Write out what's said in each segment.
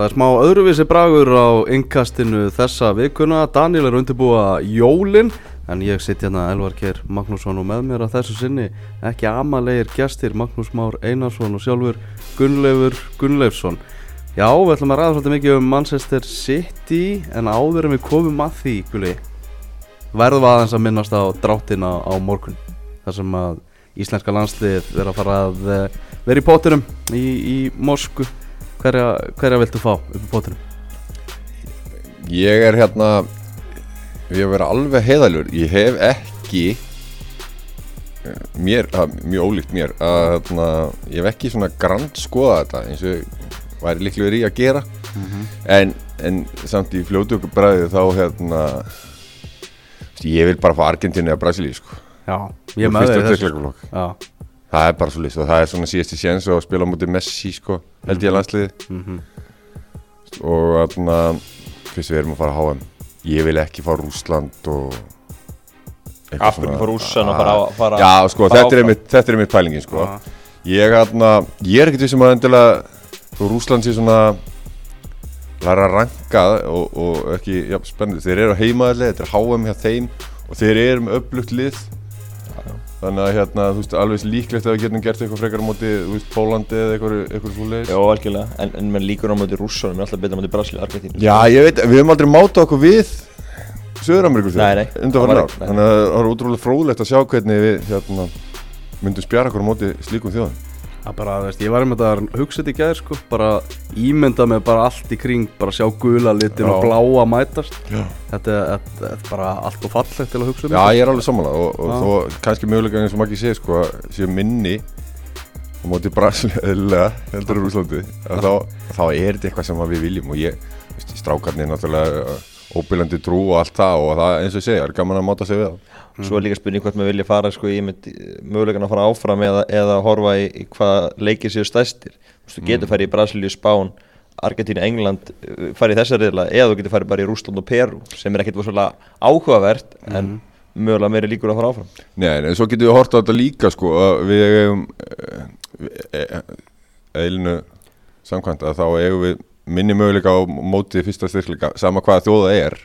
Það er smá öðruvísi bragur á innkastinu þessa vikuna. Daniel er undirbúa jólin en ég sitt hérna Elvar Kjær Magnússon og með mér að þessu sinni ekki amalegir gestir Magnús Már Einarsson og sjálfur Gunnleifur Gunnleifsson. Já, við ætlum að ræða svolítið mikið um Manchester City en áður en við komum að því, Gulli, verðum aðeins að minnast á dráttina á morgun. þar sem að íslenska landslið vera að fara að eh, vera í pótunum í, í Moskvu hverja, hverja viltu fá upp í pótunum? Ég er hérna Ég hef verið alveg heiðalur Ég hef ekki Mér, að, mjög ólíkt mér að hérna, ég hef ekki svona grand skoða þetta eins og væri líklegur í að gera en, en samt í bræði þá hérna ég vil bara fá Argentínu eða Brasilíu sko. Já, ég í þessu. Já, það er bara svo list og það er svona síðasti séns og spila á móti Messi sko, held ég að landsliði mhm. og þarna fyrst við erum að fara að HM ég vil ekki fá Rúsland og eitthvað Af hverju fór rússan að fara, á- fara Já, sko, fara þetta er, einmitt, þetta er einmitt pælingin, sko. Já. Ég, hérna, ég er ekkert vissum að endilega Rúsland sé svona Læra að ranka og, og ekki, já, spennandi. Þeir eru á heimaðalið, þetta er HM hjá þeim Og þeir eru með upplugt lið Þannig að, hérna, þú veist, alveg líklegt að við getum gert eitthvað frekar á móti, þú veist, Pólandi eða eitthvað, eitthvað svo leiðis Já, algjörlega, en, en menn líkur á móti rússanum er alltaf betur á móti Brasilíu, Argentínu. Já, ég veit, við höfum aldrei máta okkur við Söður-Ameríku Nei, nei, undan var ár. Þannig að það var útrúlega fróðlegt að sjá hvernig við hérna, myndum spjara okkur á móti slíkum þjóðum Það bara, veist, ég var einmitt að hugsa þetta í gæðir sko, bara ímynda mig bara allt í kring, bara sjá gula litin Já. og bláa mætast. Já, Þetta, þetta, þetta er bara allt og fallegt til að hugsa um. Já ég er alveg sammála og, og þó kannski mögulega eins og maður ekki segir sko að séu minni á móti Brasilíu eðlilega heldur úr Úslandi að þá, þá er þetta eitthvað sem að við viljum og ég, strákarnir náttúrulega óbyrlandi trú og allt það og það eins og segja, er gaman að máta sig við það Svo er líka spurning hvort maður vilja fara sko, í mögulegan að fara áfram eða, eða horfa í, í hvað leikir séu stæstir Þú þú getur farið í Brasilíu, Spán, Argentínu, England uh, farið í þessar reyðla eða þú getur farið bara í Rúsland og Peru sem er ekkert svolítið áhugavert en mögulega meiri líkur að fara áfram. Nei, en svo getum við hort á þetta líka sko að við eigum eilinu samkvæmt að þá eigum við minni möguleika á móti fyrsta styrkleika sama hvaða þjóða er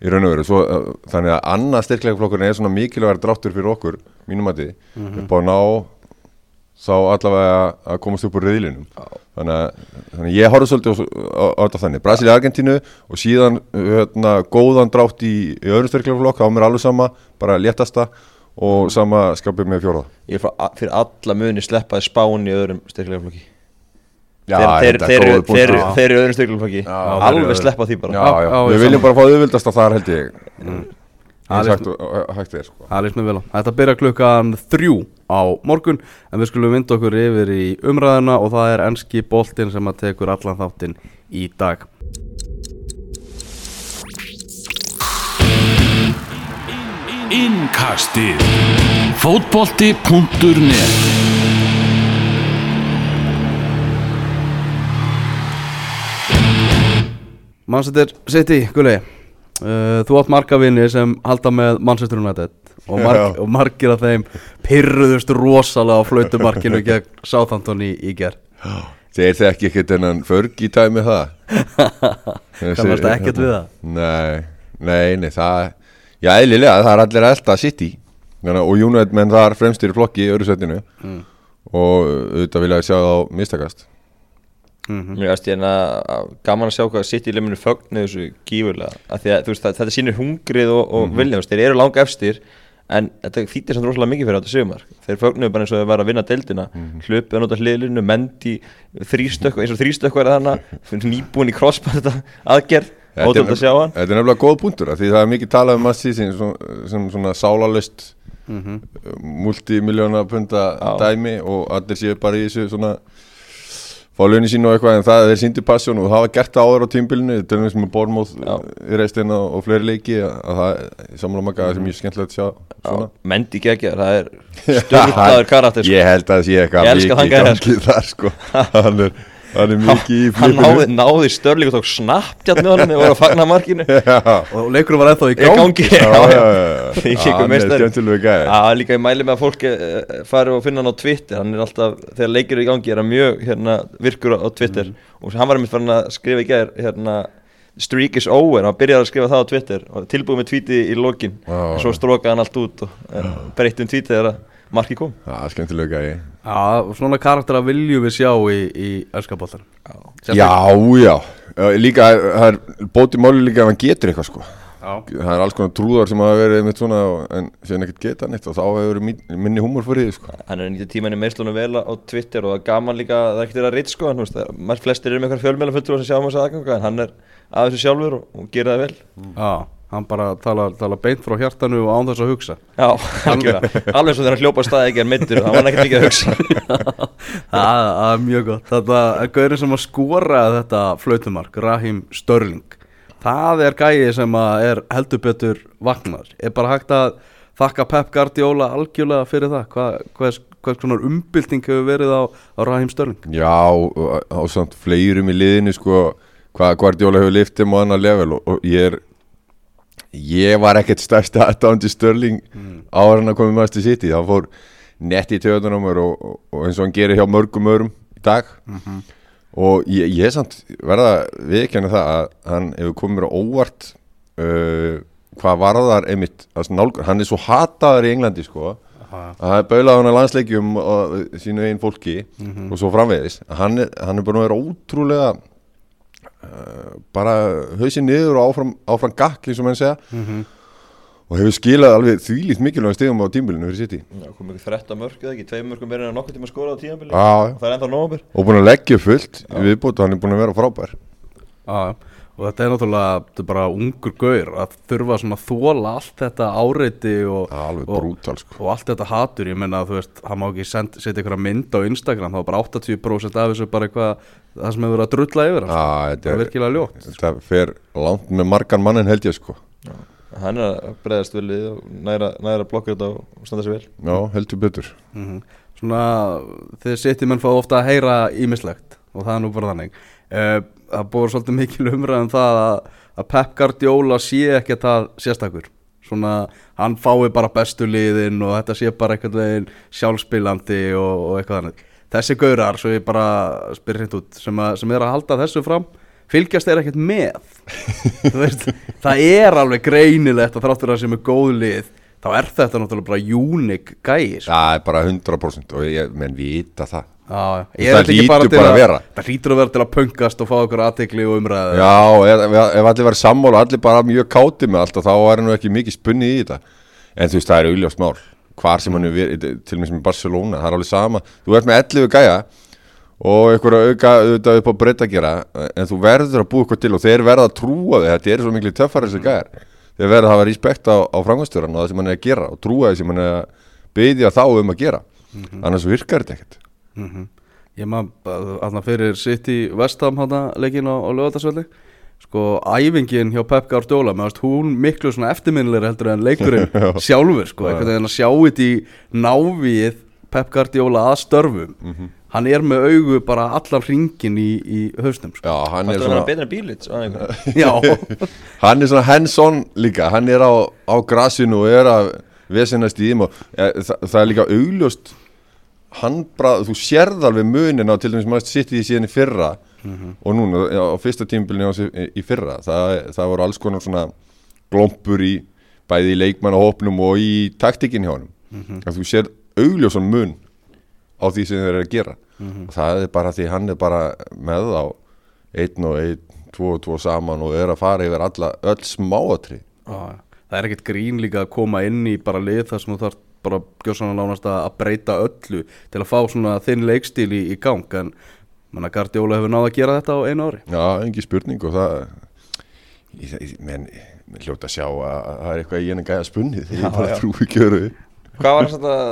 í raun og veru. Svo, uh, þannig að annað styrkleikaflokkurinn er svona mikilvægur dráttur fyrir okkur mínum að því upp á að ná þá allavega að komast upp úr reyðlinum þannig að, þannig að ég horfði svolítið á, á, á þetta þannig, Brasilia, Argentínu og síðan hérna, góðan drátt í, í öðrum styrkleikaflokk, á mér alveg sama bara léttasta og sama skapið með fjóraða Ég er fyrir alla muni sleppaði Spán í öðrum styrkleikaflokki. Já, þeir, er eru öðrum styrkleikaflokki Já, alveg sleppa því bara. Já, já, Já, við ég viljum bara fá auðvildast að þar held ég. Það er- hægt, og- hægt er sko. Það líst mér vel á. Þetta byrja klukkan þrjú á morgun en við skulum vinda okkur yfir í umræðuna og það er enski boltinn sem að tekur allan þáttinn í dag. Innkastið. Fótbolti.net Manchester City, Gulli, uh, þú átt marga vini sem halda með Manchester United og, marg, og margir af þeim pyrruðust rosalega á flautumarkinu gegn Southampton í, í ger. Þeir þekki ekkert enn förg í tæmi það Kannast ekkert við það? Nei, nei, nei, það Já, eðlilega, það er allir að elda City. Og United menn þar fremstir í flokki í öðru setinu. Mm. og auðvitað vilja sjá það á mistakast Mhm. Mér veist ég en að gaman að sjá hvað sitt í leminu fögnu þessu gífurlega. Að veist að þetta sýnir hungrið og, og vilja, þú veist, þeir eru langa efstir en þetta þýttir samt rosalega mikið fyrir þetta sögumar þeir fögnuðu bara eins og þeir var að vinna deildina. Mm hlupið að nota hliðlinu, mendi þrýstökk, eins og þrýstökk var þannig nýbúin í crossbar aðgerð. Er ótrúlega að sjá hann. Þetta er nefnilega góð punktur Því það er mikið talað um Massi sem, sem, svona sálalust Mhm. multimiljóna punta Já. dæmi og allir séu bara í þessu svona fá launin sín og eitthvað en það þeir sýndu passjón og það var gert það áður á tímbilinu til dæmis með Bormóð í reistina og fleiri leiki að, að það samanlega maka sem mjög skemmtilegt að sjá mendi geggja, það er störtlaður karakter sko. Ég held að það sé eitthvað Ég mikið þann í gæja, gangi þar sko. Hann er hann er mikið í hann náði, flipinu náði störling og tók snapptjátt með honum þegar voru að fagna markinu. Já, og leikurinn var ennþá í gangi. Hann er gæði Já, líka ég mæli með að fólk eh, fari og finna hann á Twitter. Hann er alltaf, þegar leikir er í gangi er hann mjög hérna, virkur á Twitter. Og hann var einmitt farin að skrifa í gær hérna, streak is over, hann byrjaði að skrifa það á Twitter og tilbúið með tweetið í lokin. En svo strókaði hann allt út og uh, breytti um tweetið þegar að marki kom. Já, skemmtilegu gæði Já, og svona karaktera viljum við sjá í, í öskaboltan Já, já Já, Líka, það er bótið máli líka ef hann getur eitthvað sko. Já. Það er alls konar trúðar sem hafa verið mitt svona og- en síðan ekkert geta neitt og þá hefur verið minni húmor fyrir því sko. Hann er nýttið tímanni meðslunum vel á Twitter og það er gaman líka, það er ekkert að ritt sko hann, flestir eru með eitthvað fjölmjöla fulltrúar sem sjá um þessu aðganga en hann er að þessu sjálfur og, og gerir það vel. Já, hann bara tala, tala beint frá hjartanu og án þess að hugsa. Já, algjörlega, alveg svo þegar hann hljópa staði ekki er myndir og hann var ekkert mikið að hugsa. Það það er mjög gott. Þetta er gaurin sem að skora þetta flautumark Rahim Störling Það er gæi sem að er heldur betur vagnar Er bara hægt að þakka Pep Guardiola algjörlega fyrir það? Hvað, hvað, hvað svona umbylting hefur verið á, á Rahim Störling Já, og á samt fleirum í liðinu sko hvað Guardiola hefur liftið á annar level og, og ég er ég var ekkert stærsti aðdándi Störling mm. áður en að komið maður til City. Hann fór nett í töðunum og, og, og eins og hann gerir hjá mörgum örum í dag. Og ég, ég samt verða viðkjanna það að hann hefur komið mér á óvart uh, hvað varðar einmitt að nálgur, hann er svo hataður í Englandi sko að það er baulað hann að landsleikjum og sínu einn fólki og svo framvegis. Hann er, hann er að vera ótrúlega uh, bara hausinn niður og áfram, áfram gakk eins og menn segja. Og hefur skilað alveg þvílíkt mikilvæg stegum á tímbilinu fyrir sitt í Já, kom ekki 13 mörg eða ekki, 2 mörgum verið en nokkuð tíma skora á Já, já. Það er ennþá nógumir og búin að leggja fullt í viðbútt og hann er búin að vera frábær. Já, og þetta er náttúrulega þetta er bara ungur gaur að þurfa svona að þóla allt þetta áreiti og, Já, alveg og, brútal, sko. og allt þetta hatur, ég menna að þú veist hann má ekki send, setja einhverja mynd á Instagram þá er bara 80% af þessu bara eitthvað það sem hefur verið að drulla yfir hans Já, það þetta er virkilega ljótt. þetta fer langt með margan mannin held ég sko. Hann er að breyðast vel við og næra, næra blokkar þetta og standa sér vel. Já, heldur betur. Mhm. Svona, þið sittir menn fá ofta að heyra ímislegt og það er nú bara þannig. Uh, Það búið svolítið mikil umræðum það að, að Pep Guardiola sé ekki að það sérstakur. Svona, hann fái bara bestu liðin og þetta sé bara einhvern veginn sjálfspilandi og, og eitthvað þannig. Þessi gaurar, svo ég bara spyr hreint út, sem, að, sem er að halda þessu fram fylgjast er ekkert með? Veist, það er alveg greinilegt að þráttur að sem er góð lið þá er þetta náttúrulega bara unik gæi sko. Það er bara 100% og ég, menn vita það Já. Það hlýtur til bara að vera. Það hlýtur að vera til að pöngast og fá okkur aðtekli og umræðu. Já, ef, ef- allir verið sammála og allir bara mjög káti með allt þá er nú ekki mikið spunni í þetta. En þú veist, það er auðljóst mál. Hvar sem hann er verið, til og með sem í Barcelona það er alveg sama, þú ert með 11 gæja og einhverja auka auðvitað upp á breytt að gera, en þú verður að búa eitthvað til og þeir verða að trúa þig, þetta er svo miklu töffar þessi gæjar, þeir verða að hafa respekt á, á frangvæmstjóran og það sem hann er að gera og trúa því sem hann er að byggja þá um að gera. Annars virkar þetta ekkert Mhm. Ég maður aðna fyrir sitt í Vestham hana leikin á, á lögatarsvelli Sko, æfingin hjá Pep Guardiola með hún miklu svona eftirminnilegri heldur en leikurinn sjálfur sko, einhvern veginn að sjá þetta í návið Pep Guardiola að störfum Mhm. hann er með augu bara allan ringin í, í hausnum sko. Já, hann Það er að svona en bílits Já, hann er svona hands-on líka hann er á, á grassinu og er að vesenast í þeim og ja, það, það er líka augljóst hann bara, þú sérð alveg munin á til dæmis maður sitt í síðan í fyrra og núna á fyrsta tímbilinu í, í fyrra það, það voru alls konar svona glompur í bæði í leikmannahópnum og í taktikin hjá hann að þú sérð augljósan mun á því sem þeir eru að gera. Og það er bara því hann er bara með á einn og einn, tvo og tvo saman og er að fara yfir alla, öll smáatri Já, það er ekkert grín líka að koma inn í bara lið þar sem þú þarf bara gjóðsana nánast að að breyta öllu til að fá svona þinn leikstíl í, í gang en manna Guardiola hefur náð að gera þetta á einu ári. Já, engi spurning og það ég, ég, menn, menn hljóta að sjá að, að það er eitthvað í henni gæða spunnið þegar ég bara trúi ekki öru Hvað var það að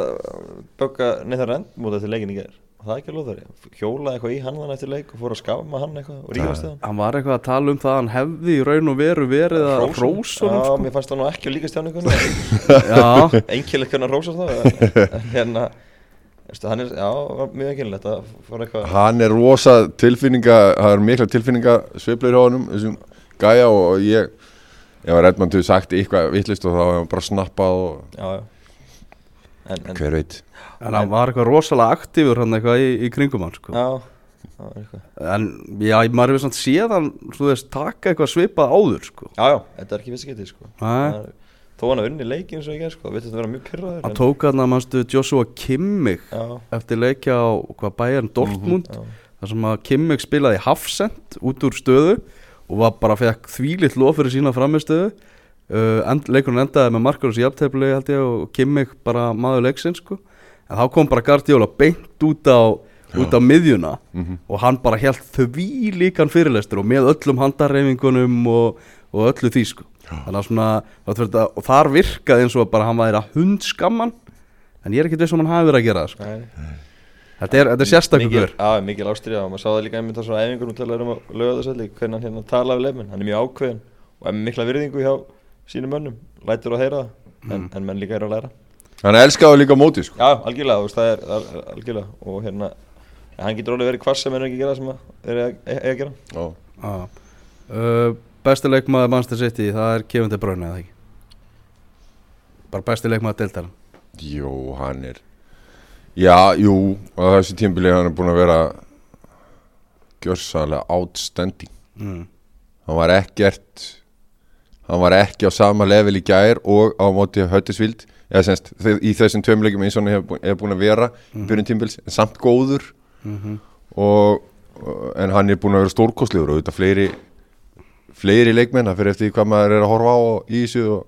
bögga Neithar Rend mútið eftir leikin í gær? Það er ekki alveg þar Hjólaði eitthvað í hann þann eftir leik og fór að skafma hann eitthvað og rífast við hann. Hann var eitthvað að tala um það að hann hefði í raun og veru verið að rósunum Já, sko. mér fannst það nú ekki að líkast hjá hann Já, Einkilegt hvernig að rósa það hérna hann er, já, var mjög ekkilvægt að fara eitthvað hann er rosa tilfinninga það er mikla tilfinninga sveiflir hjá honum þessum gæja og ég ég var Edmund hefur sagt eitthvað vittlist og þá hefur Já, já En, en En hann var eitthvað rosalega aktífur hann eitthvað í, í kringum hann sko. Já, eitthvað. En já, maður hefur svona séð hann Þú veist, taka eitthvað svipað áður sko. Já, já, þetta er ekki getið, sko. Þó hann að unni leikin svo ekki, veitir þetta vera mjög pyrraður Hann tók hann að mannstu Joshua Kimmich Já, Eftir leikja á hvað bæjarn Dortmund já, þar sem að Kimmich spilaði hafsend út úr stöðu og var bara fekk þvílitt lof fyrir sína framistöðu uh, end, leikurinn endaði með Marcus Jafntefli held ég og Kimmich bara maður leiksinn sko en þá kom bara Guardiola beint út á út á miðjuna og hann bara held því líkan fyrirlestur og með öllum handarreifingunum og, og öllu því sko. Þannig að svona að, og þar virkaði eins og bara hann væri að hundskamman en ég er ekki viss um hann hafi verið að gera það sko. Nei. þetta er, þetta er sérstakur Mikil- gaur. Já, mikil ástriða og maður sá það líka einmitt á svona æfingur og talaður um að löga þessu allir hvernig hann hérna tala við leifmenn, hann er mjög ákveðin og er mikla virðingu hjá sínum mönnum lætur að heyra það, en, en menn líka er að læra hann elskaði líka móti sko. Já, algjörlega, þú veist, það er, það er algjörlega og hérna, hann getur alveg verið hvers sem er ekki að gera sem að er að, er að gera Já. Já. Uh, besti leikmaður Manchester City það er Kevin De Bruyne eða ekki bara besti leikmaður deildar jú, hann er já, jú og þessi tímbili hann er búin að vera gjörsalega outstanding mm. hann var ekkert hann var ekki á sama level í gær og á móti Höttisvild eða semst í þessum tveim leikum eins og hann er búin að vera í byrjun tímbils en samt góður. Mm og, og- en hann er búin að vera stórkostlegur og þetta fleiri fleiri leikmenn það fyrir eftir hvað maður er að horfa á og í þessu og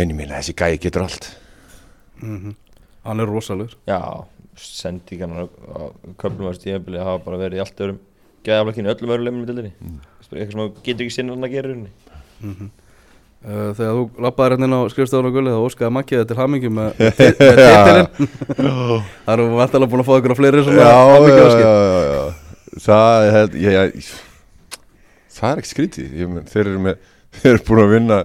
en ég minna þessi gæi getur allt. Hann er rosalur Já, sendingarna á köflum að stíðabili hafa bara verið í allt öðrum gæðaflækinu öllum öðrum leimum í dildinni mm. eitthvað sem þú getur ekki sinna hann að gera í rauninni uh, þegar þú lappaði hérna á skrifstofun og gulli þá óskaði makkið til hamingjum með, með, ti- með titilinn. Það eru vantalega búin að fá ykkur á fleiri já, já, já, já, já. það er held, ég, ég, það er ekki skrítið. Þeir eru með þeir eru búin að vinna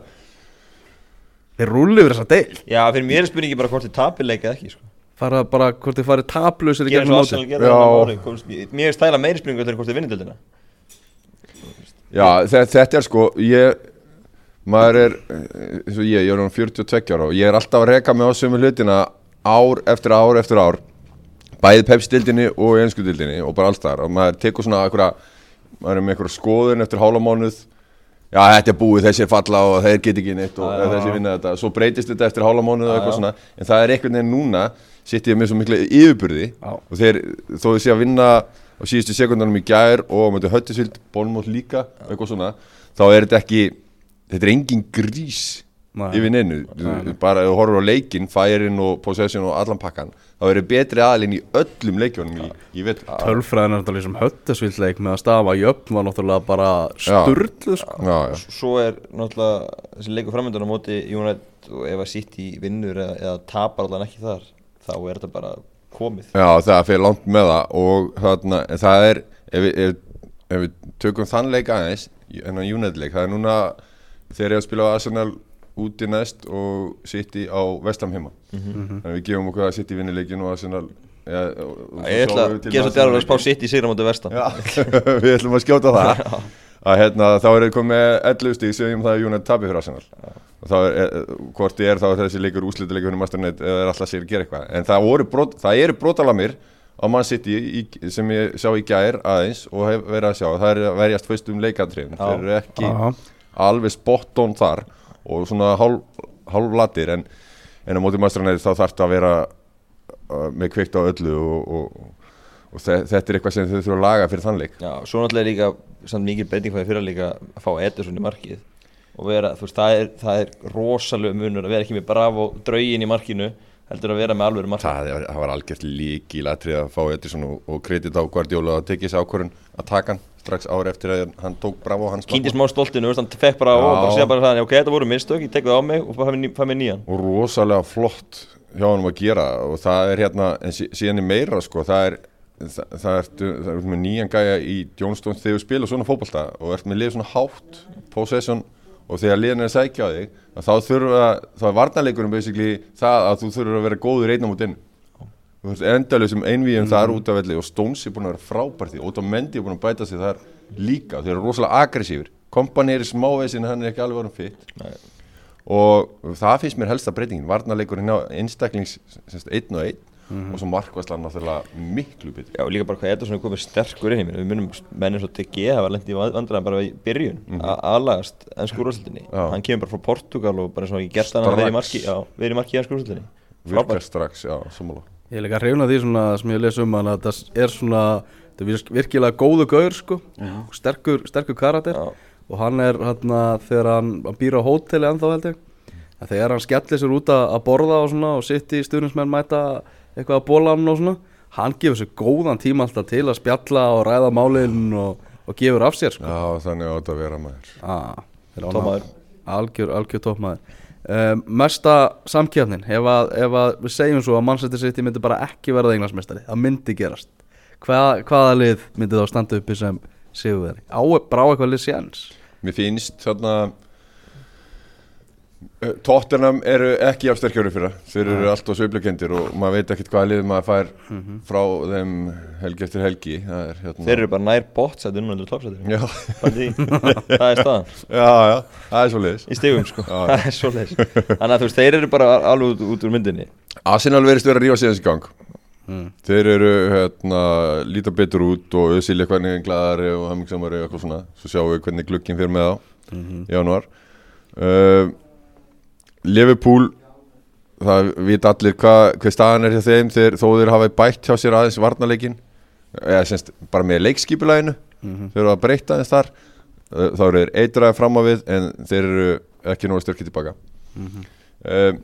þeir rúli yfir þessa deil Já, fyrir mér er spurningi bara hvort þið tapir leika eða ekki sko. fara bara hvort þið farið tablusir í gegnum Já. komst- Mér er stæla meiri spurningu hvort þið vinnir já, þetta, þetta er sko ég maður er eh, eins og ég, ég er um 42 ára og ég er alltaf að reka mig á sömu hlutina ár eftir ár eftir ár. Bæði pepsdildinni og einskudildinni og bara alls þar og maður tekur svona einhverja, maður er með einhverja skoðun eftir hálfamánuð já þetta er búið, þessi er falla og þeir get ekki neitt og Já, þessi vinna þetta. Svo breytist þetta eftir hálfamánuð og eitthvað svona. En það er einhvern veginn núna sitt ég með svo miklu yfirbyrði Já. og þeir, þó þið sé að vinna á síðustu sekundunum í gær og möttu höttisvild, bónumótt líka eitthvað svona, þá er þetta ekki þetta er engin grís Nei. yfir neinu, Nei, bara ef þú horfur á leikinn, færin og possession og allan pakkan þá eru betri aðlinn í öllum leikjónum í, í vetur tölfræðin er þetta sem höttasvildleik með að stafa jöfn var náttúrulega bara Já. sturlu sko. já, já. Svo er náttúrulega þessi leikur framöndan á móti United og ef að sitt í vinnur eða, eða tapar allan ekki þar þá er þetta bara komið Já, það fyrir langt með það og þarna, það er ef við, ef, ef við tökum þann leik aðeins en á United leik, það er núna þeir eru að spila á Arsenal úti næst og City á Vestam heima. Þannig að við gefum okkur að City vinni leikin og Arsenal ja, og, og Ég ætla að gera svo djálfur að spá sitt í sigra móti vestam Já, við ætlum að skjóta það. Að hérna, þá er þið komið 11 stík segjum það að United tapir fyrir Arsenal. Og þá er, er, hvort ég er þá þessi leikur úslitileikur fyrir Masternet eða er alltaf sér að gera eitthvað. En það, voru brot, það eru brotalamir á Man City í, sem ég sjá í gær aðeins og hef verið að sjá. Það er verjast fyrst um leikatriðin Já. þeir eru ekki Já. Alveg spot on þar og svona hálf, hálf latir en, en á móti Masternet þá þarf það að vera uh, með kveikt á öllu og, og, og þe þetta er eitthvað sem þau þurfa að laga fyrir þann leik. Já, svo náttúrulega er líka samt mikið breyting hvað fyrir líka að fá Ederson í markið og vera, þú veist, það er, það er rosalega munur að vera ekki með bravo draugin í markinu heldur að vera með alvöru markið Það, er- það var algjört líkilatrið að fá Edison og, og kredit á Guardiola að tekið þessi ákvörðun að taka hann strax ári eftir að hann tók bravo hans Kýndi smá stoltinu, veist, hann fekk bara á og bara segja bara það, ok, þetta voru mistök, ég tek það á mig og fæ mér nýjan. Og rosalega flott hjá hann að gera og það er hérna, en sí- síðan er meira sko, það er það, það ertu, það ertu með nýjan gæja í Johnstone þegar þú spila svona fótbolta og ert með lið svona hátt possession og þegar liðin er að sækja á þig þá þurfa, þá er varnarleikurinn basically það að þú þurfur að vera góður einna mút inn þú veist, endalösum einvíum þar út af velli og Stones er búin að vera frábært því. Og Mendy er búin að bæta sig þar líka. Þeir eru rosalega aggressífur Kompani er í smávegin, hann er ekki alveg varum Nei. og það finnst mér helsta breytingin. Varnarleikurinn á einstaklings einn og einn og svo markvæslan náttúrulega miklu betur Já, líka bara hvað Ederson er komið sterkur inn í mér. Við munum menn eins og TG hafa lent í vandræðan bara í byrjun. Mm -hmm. aðlagast enn skúrúrslutinni Já. Hann kemur bara frá Portugal og bara eins og ekki gert hann að vera í marki Já, vera í marki í enn skúrúrslutinni virkar strax, já, sammála. Ég er líka hrifna því svona sem ég les um hann að það er svona það er virk- virkilega góðu gaur sko. Sterkur, sterkur karakter. Já. og hann er hérna þegar hann, hann býr á hóteli ennþá held ég. Að þegar hann skellir sér út að, að borða og svona og sitt í stuðnismenn mæta eitthvað að bólan og svona. Hann gefur sér góðan tíma alltaf til að spjalla og ræða málin og, og gefur af sér sko. Já, þannig á þetta að vera maður. Ah, Toppmaður. algjör, algjör toppmaður um, mesta samkjöfnin ef að, ef að við segjum svo að Manchester City myndi bara ekki verða englandsmeistari það myndi gerast. Hva, hvaða lið myndi þá standa uppi sem sigurveri á bara á eitthvað lið séns Mér finnst þarna Tottenham eru ekki af sterkjöru fyrir. Þeir eru alltaf sveiflukendir og maður veit ekkert hvaða lið maður fær frá þeim helgi eftir helgi. Það er hérna Þeir eru bara nær bótsæti unnandur toppsæti Já, Það er staðan. Já, já, það er svo leiðis Í stigum sko. Það er svo leis Þannig að þú veist, þeir eru bara alveg út, út úr myndinni. Arsenal verðist vera að rífa síðan í gang. Mm. Þeir eru hérna líta betur út og auðsýli hvernig glæðari og hemmingsamari og eitthvað svona. Svo sjáum við hvernig glugginn fyrir með þá. Í januar uh, Liverpool það vita allir hvað hver staðan er hjá þeim þeir, þó þeir hafa bætt hjá sér aðeins varnarleikin eða semst bara með leikskipulæginu þeir eru að breyta aðeins þar uh, þá eru þeir eitraði fram á við en þeir eru ekki nógu styrkið tilbaka. Um,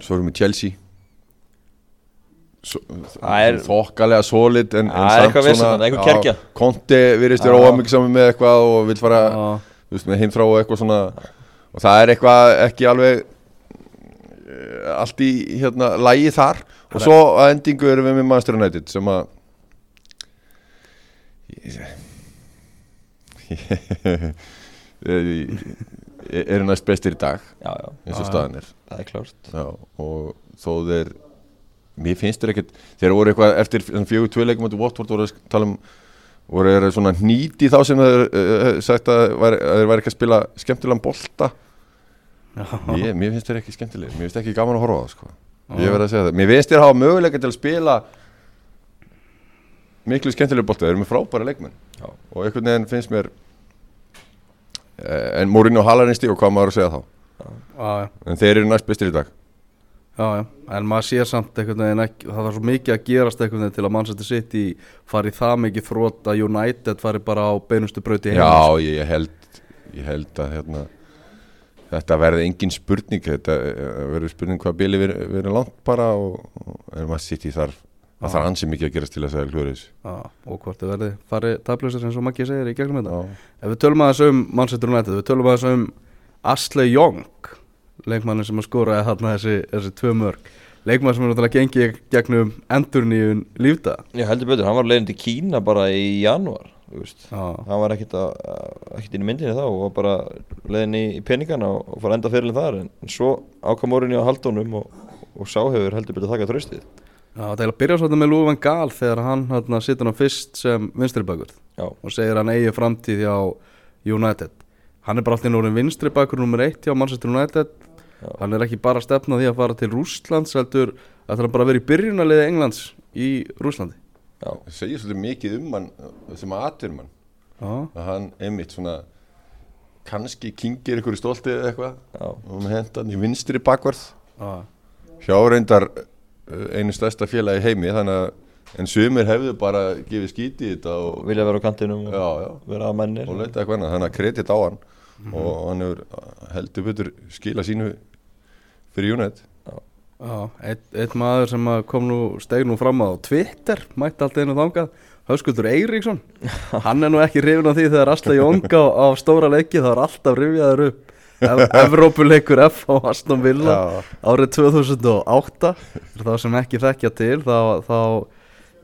svo erum við Chelsea. Það er- þokkalega solid en, en eitthvað einhver kergja. Konti virðist Já. óamikið með eitthvað og vil fara heimþrá og eitthvað svona og það er eitthvað ekki alveg uh, allt í hérna lægi þar og svo að endingu erum við með Manchester United sem að eru næst bestir í dag Já, já, eins og staðan er það er klárt Já, og þó þeir mér finnst þeir ekkert þeir voru eitthvað eftir fjögur tvöleikum átti Watford voru að tala um voru þeir svona nýti þá sem þeir uh, sagt að, væri, að þeir væri ekki að spila skemmtilegan bolta ég, mér finnst þeir ekki skemmtileg. Mér finnst ekki gaman að horfa á það sko. ég verð að segja það. Mér finnst þeir hafa möguleika til að spila miklu skemmtileg bolta. Þeir eru með frábæra leikmenn. Já. og einhvern veginn finnst mér eh, en Mourinho halar einst í og hvað maður að segja þá. Já, en þeir eru næst bestir í dag. Já, já, en maður sér samt einhvern veginn ekki, það var svo mikið að gerast einhvern veginn til að Manchester City fari það mikið þrótt að United fari bara á beinustu brauti Já, ég, ég held ég held að hérna, þetta verði engin spurning þetta eh, verður spurning hvað bíli verður veri langt bara og, og en maður sitt í þar það þarf ansi mikið að gerast til þess að þessu Já, og hvort þið verði farið tablusir eins og Maggi segir í gegnum þetta. Já, Ef við tölum aðeins um Manchester United, við tölum aðeins um Ashley Young leikmannin sem að skóraði þarna þessi, þessi tvö mörg leikmann sem er náttúrulega gengið gegnum endurníun lífda Já, heldur betur, hann var leiðin til Kína bara í. Já, Hann var að, ekkit inn í myndinni þá og var bara leiðin í, í peningana og, og fór enda fyrirlin þar en, en svo ákam orðinni á haldónum og, og sá hefur heldur betur þakka tröstið Já það er að byrja svolítið með Louis van Gaal þegar hann hérna, situr hann fyrst sem vinstri bakur Já, og segir hann eigi framtíð hjá United. Hann er bara alltaf núrin vinstri bakur nummer eitt hjá Manchester United. Já. hann er ekki bara að stefna á því að fara til Rússlands heldur að það er bara að vera í byrjunarliði Englands í Rússlandi. já, það segir svolítið mikið um hann sem aðtur mann að hann einmitt svona kannski kingir ykkur í stoltið eða eitthvað. Og hendan í vinstri bakvarð já, hjá reyndar uh, einu stærsta félagi heimi þannig að en sumir hefðu bara gefið skíti í þetta og, vilja vera á kantinum já, já, vera að mennir. Og leita eitthvað annað þannig að kredit á hann. Og hann hefur uh, heldur betur skila sínu fyrir United já ein maður sem kom nú steg nú fram á Twitter mætti allt einu þangað Höskuldur Eiríksson. Hann er nú ekki hrifin af því þegar Asla Jónga á, á stóra leiki þá er alltaf rifjaður upp. Ev Evrópuleikur F á Aston Villa árið 2008 fyrir þá sem ekki þekkja til þá, þá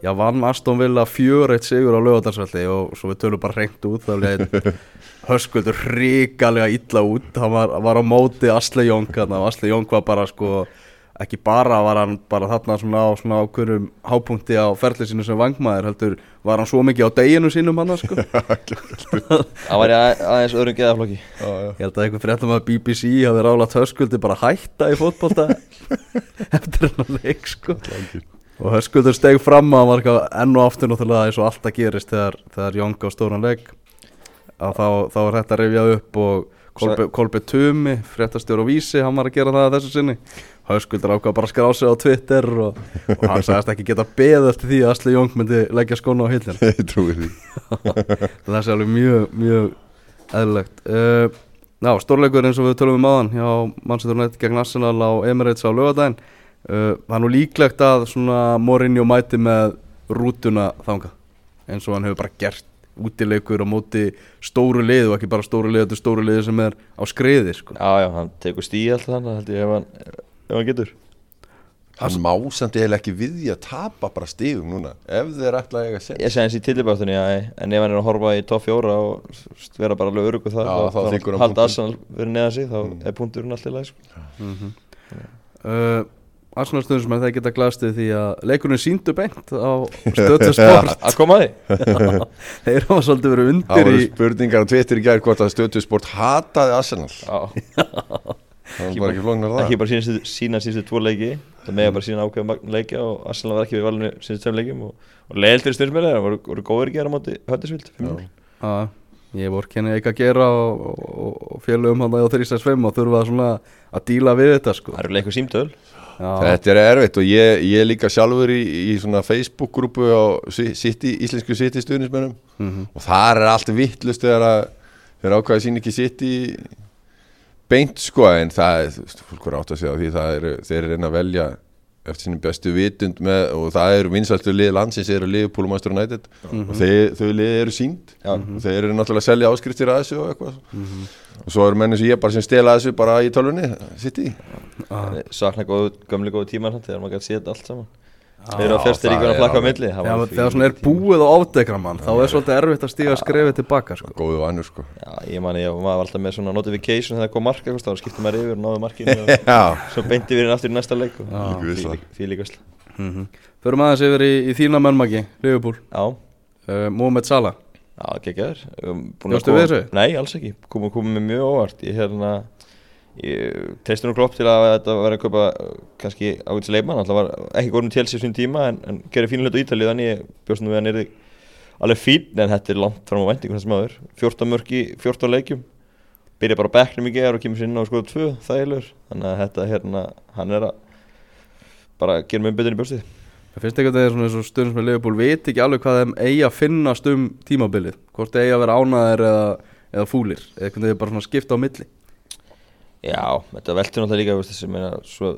já, vann Aston Villa fjör eitt sigur á lögadagsvelli og svo við tölum bara hreint út þá leið Höskuldur hrikalega illa út. Hann var, var á móti Asle Jónk og Asle Jónk var bara sko ekki bara var hann bara þarna svona á svona ákveðum hápunkti á ferli sínu sem vangmaður heldur var hann svo mikið á deginu sínum hann sko. Það að- aðeins öðrum geðaflokki. Já, já. Ég held að einhver fréttum að BBC hafi rálat höskuldi bara hætta í fótbolta eftir hennar leik sko. Og höskuldur steg fram að hann var eitthvað enn og aftur náttúrulega eins og alltaf gerist þegar, þegar Jónk á stóran leik. Að þá, þá er þetta rifjað upp og Kolbe, Kolbe Tumi, fréttastjór og vísi hann var að gera það að þessu sinni höskuldur ákvað bara að skrá sig á Twitter og, og hann sagðist ekki geta beð eftir því að Asli Jónk myndi leggja skóna á hillin Ég trúi því. Það er alveg mjög, mjög eðlilegt. Uh, Já, stórleikur eins og við tölum um áðan hjá Manchester United gegn Arsenal á Emirates á lögadaginn uh, Það er nú líklegt að svona Mourinho mæti með rútuna þanga eins og hann hefur bara gert útileikur á móti stóru lið og ekki bara stóru lið, þetta er stóru lið sem er á skriði sko. Já, já, hann tekur stíð alltaf þannig held ég ef hann, ef hann getur. Hann má samt eiginlega ekki við því að tapa bara stigum núna. Ef þeir ætla að eiga sens Ég segi hans í tillibáttunni, en ef hann er að horfa í top 4 og vera bara alveg örugu það Já, þá hann halda. Arsenal verið neðan sig, þá Mm. er punkturinn alltaf læg sko. uh, Arsenal stundum sem það geta glastið því að leikurinn síndu beint á stöðu sport. Að koma að því. Þeir hafa svolítið verið Það undir voru í spurningar á Twitter í gær hvort að stöðtusport hataði Arsenal. Já, Það var bara ekki flóknar það ekki bara sína, sína síðustu tvo leiki það með bara sína ákveða magn leikja og Arsenal var ekki við valinu síðustu tveim leikjum og, og leiðilt fyrir með það, voru, voru góður ekki að gera á móti höndisvild ég vor kenni eitthvað að gera og, og, og félögum hann á 365 og þurfa svona að díla við þetta sko. Það eru leikur símtöl. Já, Þetta er erfitt og ég, ég líka sjálfur í, í svona Facebook-grúpu á Si- City, íslensku City stuðnismennum mhm, og þar er allt vittlust þegar að þeir ákvæði sín ekki City beint sko en það er, fólk er átt að segja því það er, þeir eru reyna að velja eftir sínum bestu vitund með og það eru vinsæltu lið landsins eru og Manchester United. Og þeir, þau lið eru sínd Já. og þeir eru náttúrulega að selja áskriftir að þessu og eitthvað. Mhm. og svo eru menni sem ég bara sem stela þessu bara í tölvunni City Já, sakna góðu, gömli góðu tíma þegar maður gæti séð allt saman þeir eru það ríkuna er að flakka á milli. Þegar svona er búið og ádegra mann þá er svolítið erfitt að stíga skrefið tilbaka sko. góðu vannur sko. Já, ég mani, ég var alltaf með svona notification þegar það kom marka, þá skipti maður yfir og náðu markinu og svo beinti við hérna aftur í næsta leik veisla mm Förum aðeins yfir í, í þína mennmaki, Liverpool. Já, uh, Mohamed Salah. Já, geggjaður. Búinn að Bjóstu koma- við þessu? Nei, alls ekki, komum með mjög óvart. Ég hérna Treysti nú klopp til að þetta var að kaupa uh, kannski ágætis leikmann alltaf var ekki góðnum til sér sín tíma en, en gerir fínu hlut á Ítalið þannig ég bjóst nú við að er alveg fín en þetta er langt fram á vendingu þessum aður 14 mörk í 14 leikjum. Byrja bara á bekknum í geðar og kemur sér inn á skoða 2 þægilegur. Þannig að þetta hérna hann er að bara gera með betur í bjóstið Það finnst ekki að það er svona eins og stundum með Liverpool veit ekki alveg hvað þeim eigi að finnast um tímabilið. Hvort þeir eigi að vera ánæðir eða, eða fúlir. Eða hvernig þeir bara skipta á milli Já, þetta veltur náttúrulega líka, veist, þessi, meina, svo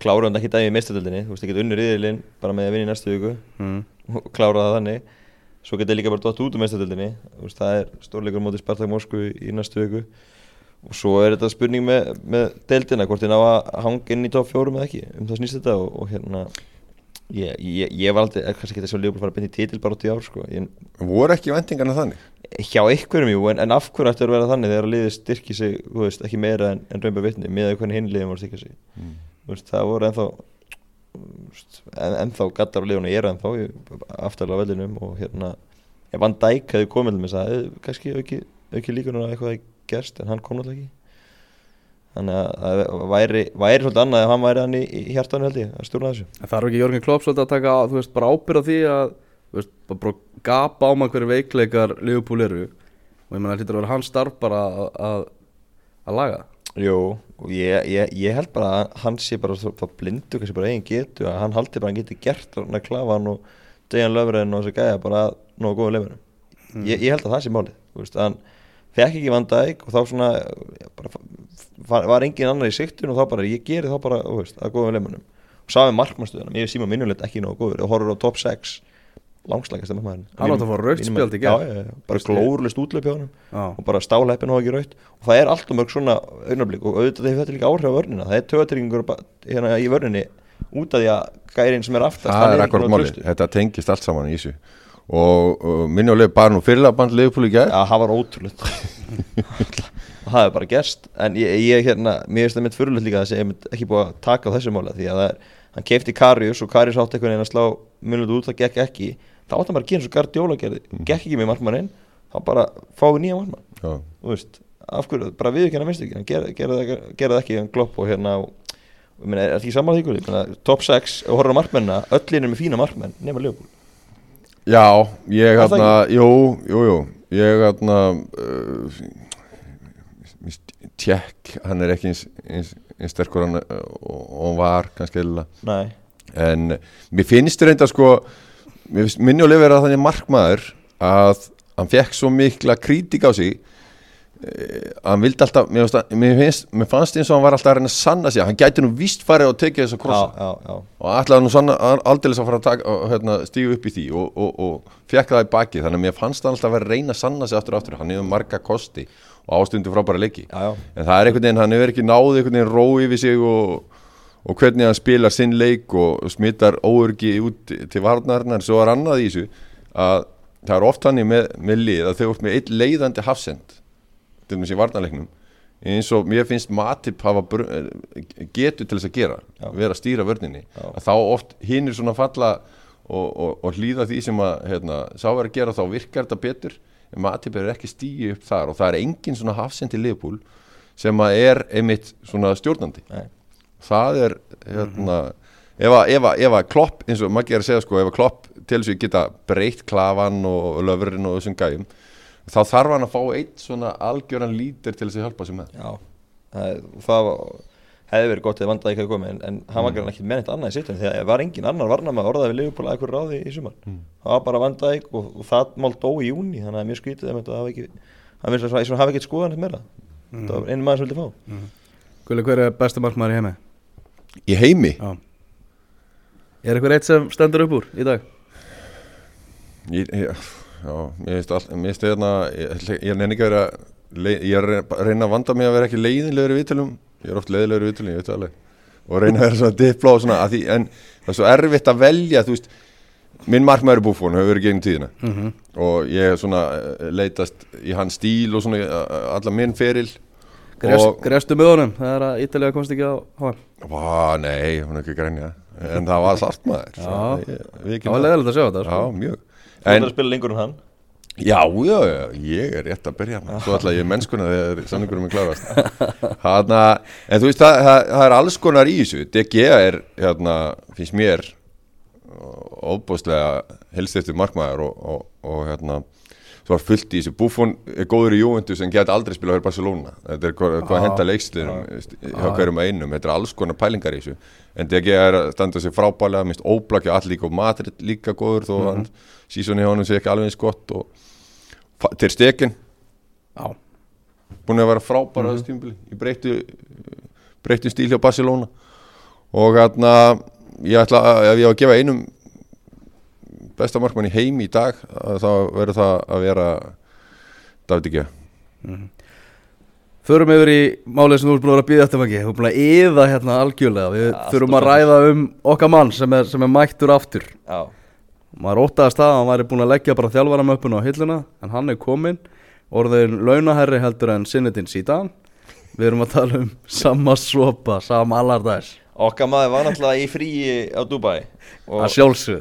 klára hann ekki daginn í meistadöldinni, þú veist, það getur unnur riðilinn bara með að vinna í næstu viku mm. og klára það þannig, svo getur líka bara dott út úr veist, það er stórleikur mótið Spartak Moskvu í næstu viku. Og svo er þetta spurning með, með deildina, hvort þið ná að hanga inn í top 4 eða ekki, um það snýst þetta og, og hérna, ég, ég, ég var aldrei, kannski ekki þess að Leopold fara að byrja í titil bara út í ár, sko, ég, voru ekki vendingarna þannig hjá einhverjum jú, en, en af hverju ætti að vera þannig þegar liðið styrki sig, þú veist, ekki meira en, en raunbar vitni, með hvernig hinn liðin var að styrka sig? Mm. veist, það voru ennþá en, ennþá gattar á liðunum ég er ennþá aftalega á vellinum og hérna, ef Van Dijk hefði komið til mig það hefði kannski auki, auki líkunar að eitthvað hefði gerst, en hann kom náttúrulega ekki. Þannig að það væri, væri svolítið annað ef hann væri hann í, í hjartanu held ég, að stjórna þessu Gapa á maður hverju veikleikar Liverpool eru. Og ég menna það hlýtur að vera hans starf bara að, laga? Það. Jú, og ég, ég, ég held bara að hann sé bara svo svo blindu kannski bara eigin getu að hann haldi bara að hann geti gert hann að klafa hann og Dejan Löfren og þessi gæja bara að nógu góða leifunum ég, ég held að það sé málið þú veist, hann fekk ekki Van Dijk og þá svona bara, var, var engin annar í siktun og þá bara ég geri þá bara þú veist, að góða leifunum og sá við markmannstöðunum, ég er síma minnulegt ekki nógu góður og horfur á top 6 langslækast að maður Hann átti að fá rautt spjald í já, bara glórulist útlöp hjá hann og bara stáleppin og ekki raut og það er alltaf mörg svona augnablik og auðvitað hefur þetta líka áhrif á vörnina. Það er tögatryggingur hérna í vörninni út af því að gærin sem er aftast það er akkurat máli, þetta tengist allt saman í þessu. Og, á leið bara nú fyrirlega band Leifupúl í gær. Já, það var ótrúlega og það er bara gerst. En ég, ég hérna, mér finnst það mitt fyrirlega líka að það sé einmitt ekki búið að taka á þessu mála því að það er, hann keipti Karius og Karius átti einhvern veginn að slá munlut út, það gekk ekki þá hann bara að gera eins og Guardiola gerði. Gekk ekki með markmanninn, þá bara fáið nýja markmann, Já, þú veist af hverju, bara við ekki hann að minnst ekki hann gerði ger, ger það ekki, hann glopp og hérna og, ég meina, er það ekki saman því Gulli? Ég meina, top 6 og horfður á markmennina, öll er með fína markmenn nema Leopold Já ég það hérna, jú, jú, jú. Ég hérna uh, Tjekk, hann er ekki eins, eins, eins sterkur hann uh, og og var kannski Nei, en mér finnst reynda sko minni og lifir að þannig markmaður að hann fekk svo mikla kritik á sig eh, að hann vildi alltaf mér, að- mér, finnst, mér fannst eins og hann var alltaf að reyna að sanna sig. Hann gæti nú víst farið og tekið þessa já, krossa. Já, já og ætlaði nú sanna, aldrei að fara að taka, og, hérna, stígu upp í því og, og, og fekk það í baki þannig að mér fannst hann alltaf að að reyna að sanna sig aftur og aftur. Hann hefur marga kosti og ástundu frábæra leiki. Já, já, en það er einhvern veginn, hann hefur ekki náð einhvern veginn ró yfir sig og, og hvernig hann spilar sinn leik og smittar óörgi út til varnarnar svo er annað í þessu að það er oft hann með, með lið að þau ert með eitt leiðandi hafsend til dæmis í varnarleiknum eins og mér finnst Matip hafa br- getur til þess að gera Já. vera að stýra vörninni Já. að þá oft hinn er svona falla og, og, og hlýða því sem að hérna, sá er að gera þá virkar þetta betur en Matip er ekki stígi upp þar og það er engin svona hafsend í liðbúl sem að er einmitt svona stjórnandi nei, það er hérna ef að, ef að, ef að klopp, eins og maður er að segja sko, ef að klopp til þess að geta breytt klafan og löfurinn og þessum gæjum þá þarf hann að fá eitt svona algjöran lítir til þess að hjálpa sig með. Já Það, það hefði verið gott eða vandaði ekki að koma en, en hann var ekki með neitt annað í sittum því að það var engin annar varnama orðaði við Leopold að eitthvað ráði í sumar. Það var bara vandaði og, og það mál dó í júni þannig að það er mjög skrítið að það hafi ekki það finnst að það hafi ekki skoðan eitt meira það var einu maður sem vildi fá. Gulli, hver er besta markmaður í heimi? Í heimi, Já. Er eitthvað eitt sem stendur upp úr í dag? ég, ég, já, mér finnst all, mér finnst hérna ég, ég nenni ekki að vera ég er að reyna- að vanda mig að vera ekki leiðinlegur í viðtölum. Ég er oft leiðinlegur í viðtölum, ég veit alveg. Og reyna að vera svona dipló og svona því, en það er svo erfitt að velja þú veist, minn markmaður er búfón hefur verið gegn tíðina. Mm -hmm. og ég er svona eh, leitast í hans stíl og svona eh, alla minn feril Grestu með honum, það er að Ítalía komst ekki á HM Vá, nei, hún er ekki grænja en það var sátt maður. Já. Það var leðilegt að sjá þetta Já, sko. mjög. Þú ætlar að spila lengur en hann? Já, já, já, ég er rétt að byrja maður. Svo ætla ég mennskuna þegar samningurum er klárast. Hanna, En þú veist, það, það, það er alls konar í þessu. DG er, hérna, finnst mér óbúslega helsteftur markmaður og, og, og hérna svo var fullt í þessu Buffon er góður í Juventus en geta aldrei spila fyrir Barcelona þetta er hvað, hvað Já. henda leiksliðum hjá Já. hverjum einum, þetta er alls konar pælingar í þessu en DG er að standa sig frábælega minnst óblakja allir og Madrid líka góður þó Mhm. hann sísoni hjá honum sé ekki alveg eins gott og til stekin Já, búin að vera frábæra mm -hmm. í breyttu breyttu stíl hjá Barcelona og hérna ég ætla að ef ég á að gefa einum besta markmann í heim í dag að þá verður það að vera David Igea Förum yfir í málið sem þú ert búin að vera að býða eftir mangi Þú ert búin að yða hérna algjörlega. Við Allt þurfum að ræða um okkar mann sem er, sem er mættur aftur. Já, Maður óttaðast það að hann væri búin að leggja bara þjálfaramöppuna á hilluna En hann er kominn. Orðin launaherri heldur en Sinnetin síðan Við erum að tala um sama sopa, sama allardæs okkar maður var náttúrulega í fríi á Dubai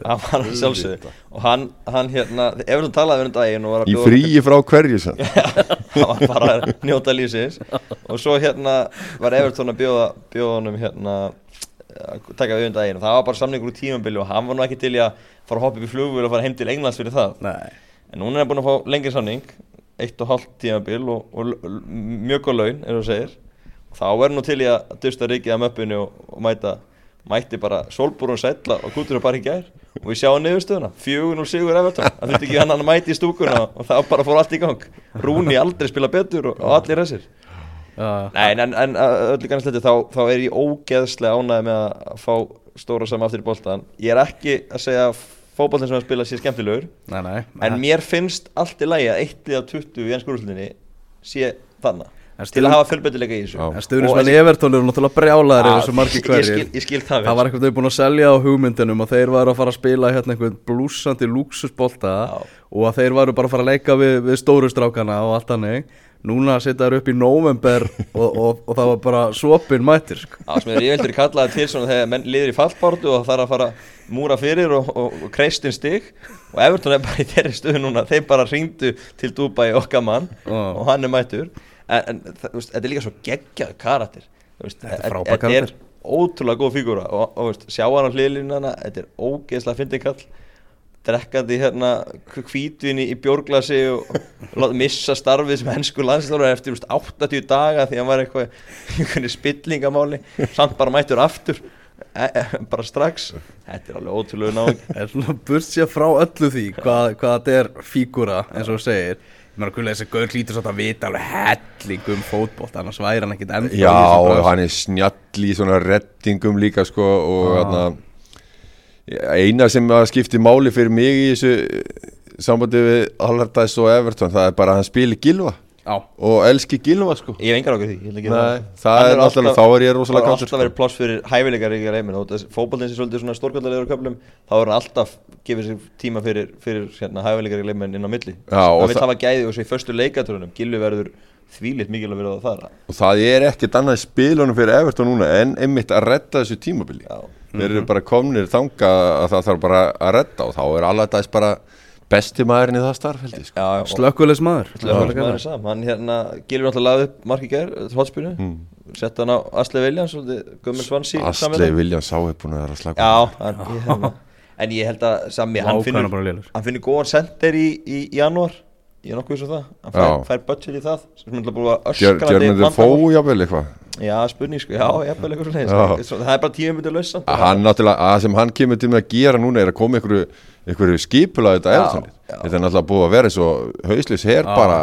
Að hann var að sjálfsögðu. Og hann, hann hérna, ef þú talaði við um daginn og var að í fríi frá hverju sann hann var bara að njóta lífsins. Og svo hérna var Everton að bjóða bjóða honum hérna að taka við um daginn. Og það var bara samningur úr tímambili og hann var nú ekki til að fara að hoppa upp í flugvél og fara heim til Englands fyrir það. Nei, en núna er hann búin að fá lengri samning eitt og hálft tímabil og, og, mjög góð laun, er þú segir. og þá er nú til í að dusta rikið að möppinu og, og mæta mætti bara Solbúrun sætla og kútur bara í gær og við sjáum niðurstöðuna. 4-0 sigur Everton, það þurfti ekki hann að mæti í stúkuna og það bara fór allt í gang. Rúni aldrei spila betur og, og allir þessir. Já, Nei, en, en, öllu kannski þá, þá er ég ógeðslega ánægð með að fá stóra saman aftur í boltan ég er ekki að segja fótboltin sem að spila sé skemmtilegur nei, nei En mér finnst allt í lagi að 1 af 20 í ennskurúslinni sé þannig til að hafa fjölbreytileika í þessu. En stuðnismenn Og- í Evertón eru náttúrulega brjálæðir Já, yfir þessu margir ég hverjir skil- ég skil það vel. Það var einhvern veginn búin að selja á hugmyndinum og þeir varu að fara að spila hérna einhvern blúsandi lúksusbolta Já. og að þeir varu bara að fara að leika við, við stóru strákana og allt hannig Núna setja þeir upp í november og, og, og það var bara svopin mættir sko. Já, sem er yfirleitur kallaði til svona þegar menn liður í fallbártu og það er að fara múra fyrir og, og, og kreistin stig og Everton er bara í þeirri stöðu núna þeir bara ringdu til Dubai okkar mann og hann er mættur en, þetta er líka svo geggjað karakter. Þetta er er karakter. ótrúlega góð fígúra og, sjá hann á hliðlinana þetta er ógeðslega fyndið kall. Drekkandi hérna hvítvinni í bjórglasi og, og missa starfið sem hensku landslóra eftir veist, 80 daga því hann var eitthvað spillingamáli. Samt bara mættur aftur e, e, bara strax. Þetta er alveg ótrúlega náðing En svona burt sér frá öllu því hvað, hvað þetta er fígúra eins og segir Ég meina hvernig þessi gaur hlýtur svolítið að vita alveg helling um fótbolt annars væri hann ekkit í Já, og hann er snjall í svona reddingum líka sko og Já. hérna eina sem að skipti máli fyrir mig í þessu sambandi við Allardyce og Everton það er bara að hann spili gilva og elski gilva sko. Ég hef engar okkur því Nei, það. það er er alltaf- þá er ég Það rosalega er káttur alltaf verið pláss fyrir hæfileikar í leimin og fókbaldin sem svolítið svona stórkvöldalegur köflum þá er hann alltaf gefið sér tíma fyrir, fyrir hérna, hæfileikar í leimin inn á milli. Hann vil það- hafa gæði og svo í förstu leikaturunum Gilvi verður þvílitt mikilvæg verið að fara og það er ekkert annað spilunum fyrir Everton núna en einmitt að redda þessu tímabili. Já. þeir eru bara komnir þanga að það þarf bara að redda og þá er Allardyce bara besti maðurinn í það starf held ég sko. Já, já, slökkulegs maður. Slökkviliðs maður er sam hann hérna, Gilvi náttúrulega lagði upp marki gær hotspínu, mm. sett hann á Asle svolítið Gummel Svansi Astley Williams sá er búin að vera að slaka Já, hann, ég, hérna, en ég held að Sami, hann finnur hann finnur góðan sender í, í, janúar. Ég er nokkuð viss um það. Hann fær, fær budget í það sem er búin að Gjör, öskrandi Gjörmundur fó jafnvel eitthvað? Já, spurning sko, já, jafnvel eitthvað Já. svona Svo- það er bara tíu myndir laus samt. að hann náttúrulega, að sem hann kemur til með að gera núna er að koma einhverju, einhverju skipula þetta já. þetta er náttúrulega búið að vera svo hauslis her Já. bara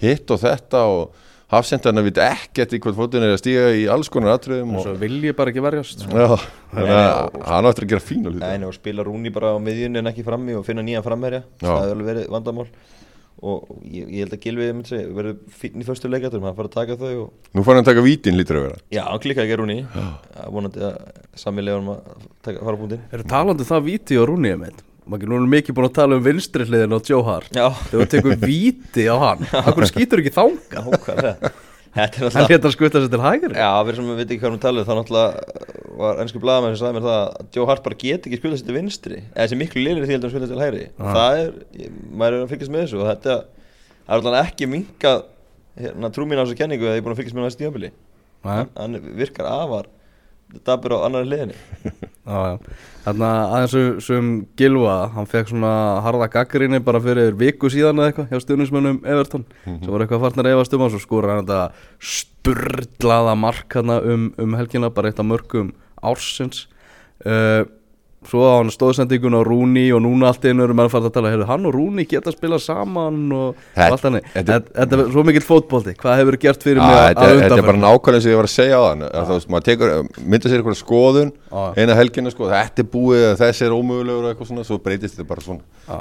hitt og þetta og hafsendarna veit ekkert í hvort fótinn er að stíga í alls konar atriðum og, Svo vil ég bara ekki verjast sko. já, þannig að hann áttur að gera hluti. Nei, nei, og spila Rúni bara á miðjunni en ekki frammi og finna nýjan framherja. Já. það hefur alveg verið vandamál. Og ég, ég held að Gilvi myndi segja, verður fínn í förstu leikaturum, hann fara að taka þau og nú fær hann að taka vítin lítur að vera. Já, hann klikkaði ekki Rúni. Vonandi að samilega um að taka, fara á punktin Eru talandi um það víti og rúnið mitt Maður er mikið búin að tala um vinstri hliðin á Joe Hart Þegar þú tekur víti á hann Akkur skýtur ekki er Hann að skutta sér til hægri. Já, fyrir sem við veitum ekki hvað við talum þá náttúrulega var ennsku blaðamenn sem sagði mér það að Joe Hart bara get ekki spilað sér til vinstri. Eða þessi miklu liðir því heldur að spila til hægri. Ah. það er, maður er að fylgjast með þessu og þetta er alltaf ekki minkað hérna, trú mín á þessu kenningu að ég er búin að fylgjast með hann virkar afar dabur á annari liðinni Já, já. Þannig að aðeins sem- sem Gilva, hann fekk svona harða gaggrinni bara fyrir viku síðan eða eitthvað hjá stjórnismönnum Everton sem var eitthvað farnar efast um hans og skora hann þetta sturlaða mark hann um, um helgina, bara eitt af mörgum ársins. Uh, svo á hann stóðsendingun á Rúni og núna allt einu við að fara að tala heyrðu, hann og Rúni geta að spila saman og, allt hannig þetta- er svo mikill fótbolti, hvað hefur gert fyrir mig að er- þetta er bara nákvæmlega sem ég var að segja á þann að þú veist, maður tekur, mynda sér eitthvað skoðun eina helgina sko, þetta er búið þessi er ómögulegur og eitthvað svona, svo breytist þetta bara svona.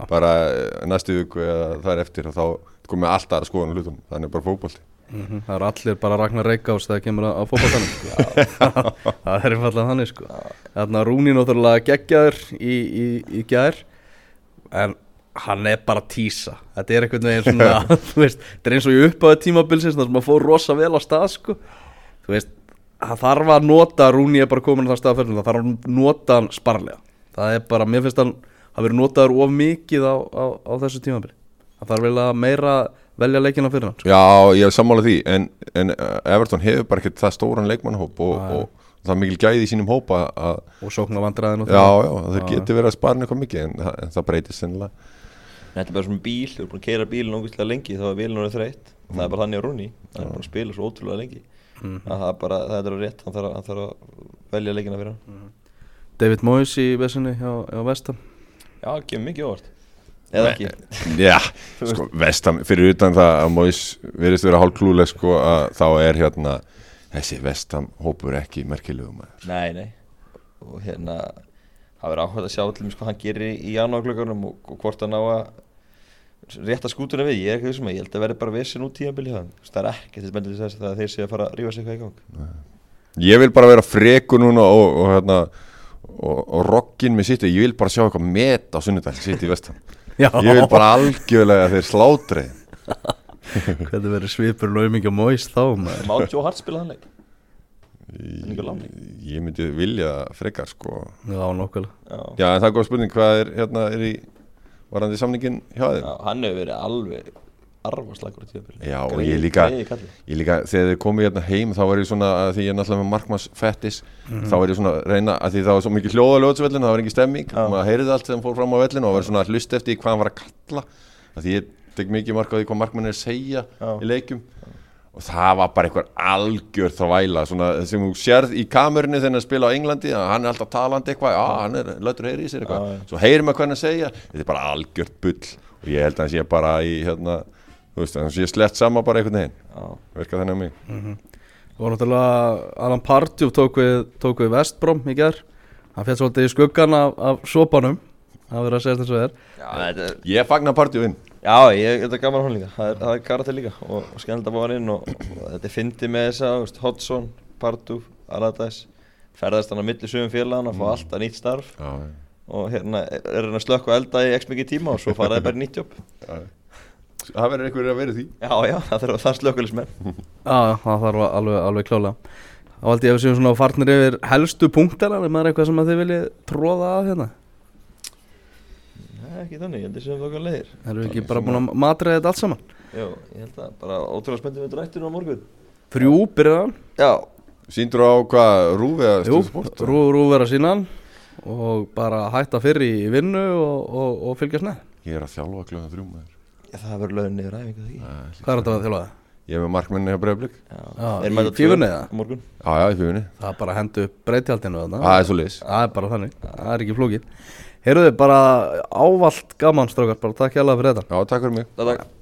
Bara eh, næstu viku eða það er eftir og þá komið alltaf að skoðun þannig er fótbolti Mhm, Það eru allir bara Ragnar Reykjás þegar kemur að, að fótballtanum Það er einfallega þannig sko. Þannig að Rúni náttúrulega geggjaður í, í, í gær En hann er bara tísa. Þetta er einhvern veginn svona veist, þetta er eins og í uppáðu tímabilsins þar sem maður fór rosa vel á stað sko. Þú veist, það þarf að nota Rúni er bara komin á það staðferðin Það þarf að nota hann sparlega Það er bara, mér finnst hann að vera notaður of mikið á, á, á þessu tímabili. Það þarf vel að meira velja leikina fyrir hann sko. Já, ég er sammála því en, en eh, Everton hefur bara ekkert það stóran leikmannhóp og, Nei. og það er mikil gæði í sínum hópa að, Og sóknar vandræðin já, já, það geti verið að spara eitthvað mikið en, það- en það breytist sennilega. Þetta er bara svona bíl, þú er búin að keira bílinn ógustlega lengi þá er bílinn orðið þreytt. Og það er bara þannig á Rúni hann er búin að spila svo ótrúlega lengi. Að það er bara, það er rétt hann þarf, að- hann þarf að velja leikina fyrir hann. David Moyes í vesinni hjá, hjá Vestam Já, kemur mikið óvart Eða ekki? Já, sko, vestam, fyrir utan það að Móis verðist vera hálf klúleg sko að þá er hérna þessi vestam hópur ekki merkilegum. Nei, nei. Og hérna Það verður áhuga að sjá mér sko hann gerir í janúarglöggunum og, og hvort hann á að rétt að skútuna við, ég er ekki vissum að ég held að verði bara vissin út tíðanbili það það er ekki til bendið þess að þeir sé að fara að rífa sig eitthvað í gang. Ég vil bara vera freku núna og, og, hérna, og, og rockin með sitt Ég vil bara sjá eitthvað met á sunnudag sitt í vestan Já, Ég vil bara algjörlega þeir slátri hvernig verður svipur laumingja móist þá maður Má Joe Hart spila þann leik? En ykkur láni? Ég myndi vilja frekar sko Já, nokkulega Já. Já en það er góð spurning hvað er hérna er í varandi samningin hjá þeim Já, hann hefur verið alveg arfaslagur í tíðanbili Já, og ég líka- Ég líka, þegar þeir komið hérna heim þá var ég svona, því ég er náttúrulega með markmanns fettis, þá var ég svona að reyna að því það var svo mikið hljóða ljóðsvellin, það var ekki stemming og maður heyrði allt sem fór fram á vellinu og var svona að hlusta eftir hvað hann var að kalla að því ég tek mikið mark á því hvað markmann er að segja Já. í leikjum. Og það var bara einhver algjör þvæla svona sem þú sérð í kamerunni þegar hann spila á Englandi hann er alltaf talandi eitthvað, já hann er lötur heyri í sér eitthvað, svo heyrir maður hvað hann segja þetta er bara algjört bull. Og ég held að hann sé bara í hérna, þú veist, hann sé slett sama bara einhvern veginn, Já, verka þannig á mig. Og náttúrulega Alan Pardew tók við, tók við Vestbrom í ger Hann fjall svolítið í skuggan af, af sopanum. Það verður að segja þess að er. Já, þetta er, Ég fagnar partjúinn já ég, þetta er gaman hún líka. Það er, það er karate líka og, og skemmtilegt að hann inn og, og þetta er fyndið með þessa, þú veist, Hodgson, Parduf, Aradæs ferðast hann á milli sögum félagana og fá alltaf nýtt starf. Já, og hérna er hann að slökka og elda í x mikið tíma og svo faraði bara í nýtt jobb. Já Það verður einhverjir að vera því. Já, já, það þarf það slökkulismenn Já, það þarf alveg, alveg klálega Þá held ég að við séum svona farnir yfir helstu punktar Er maður eitthvað sem að þið viljið tróða að hérna? Nei, ekki þannig, ég held að séum þokkar leiðir. Erum við ekki bara búin að matriða þetta allt saman? Já, ég held að bara ótrúlega spenntum við drættinu á morgun. Þrjú byrjar hann. Já, Sýndur á hvað, rúfi eða Jú, stöðsport? rú, rú vera sínan Og bara hætta fyrir í vinnu og, og, og fylgjast með. Ég er að þjálfa kljóðan þrjú Já, það verður lögin niður æfingu Æ, Hvað er þetta að þjálfa? Það? Ég er með markmenni á Erum í fífunni eða? á morgun. Já, já, í fjögunni Það er bara að henda upp breytjaldinu þarna. Það er svo leis Það er bara þannig, það er ekki flókið. Heyrðu þið bara ávalt gaman strákar, bara takk hjá fyrir þetta. Já, takk fyrir mig. Takk, takk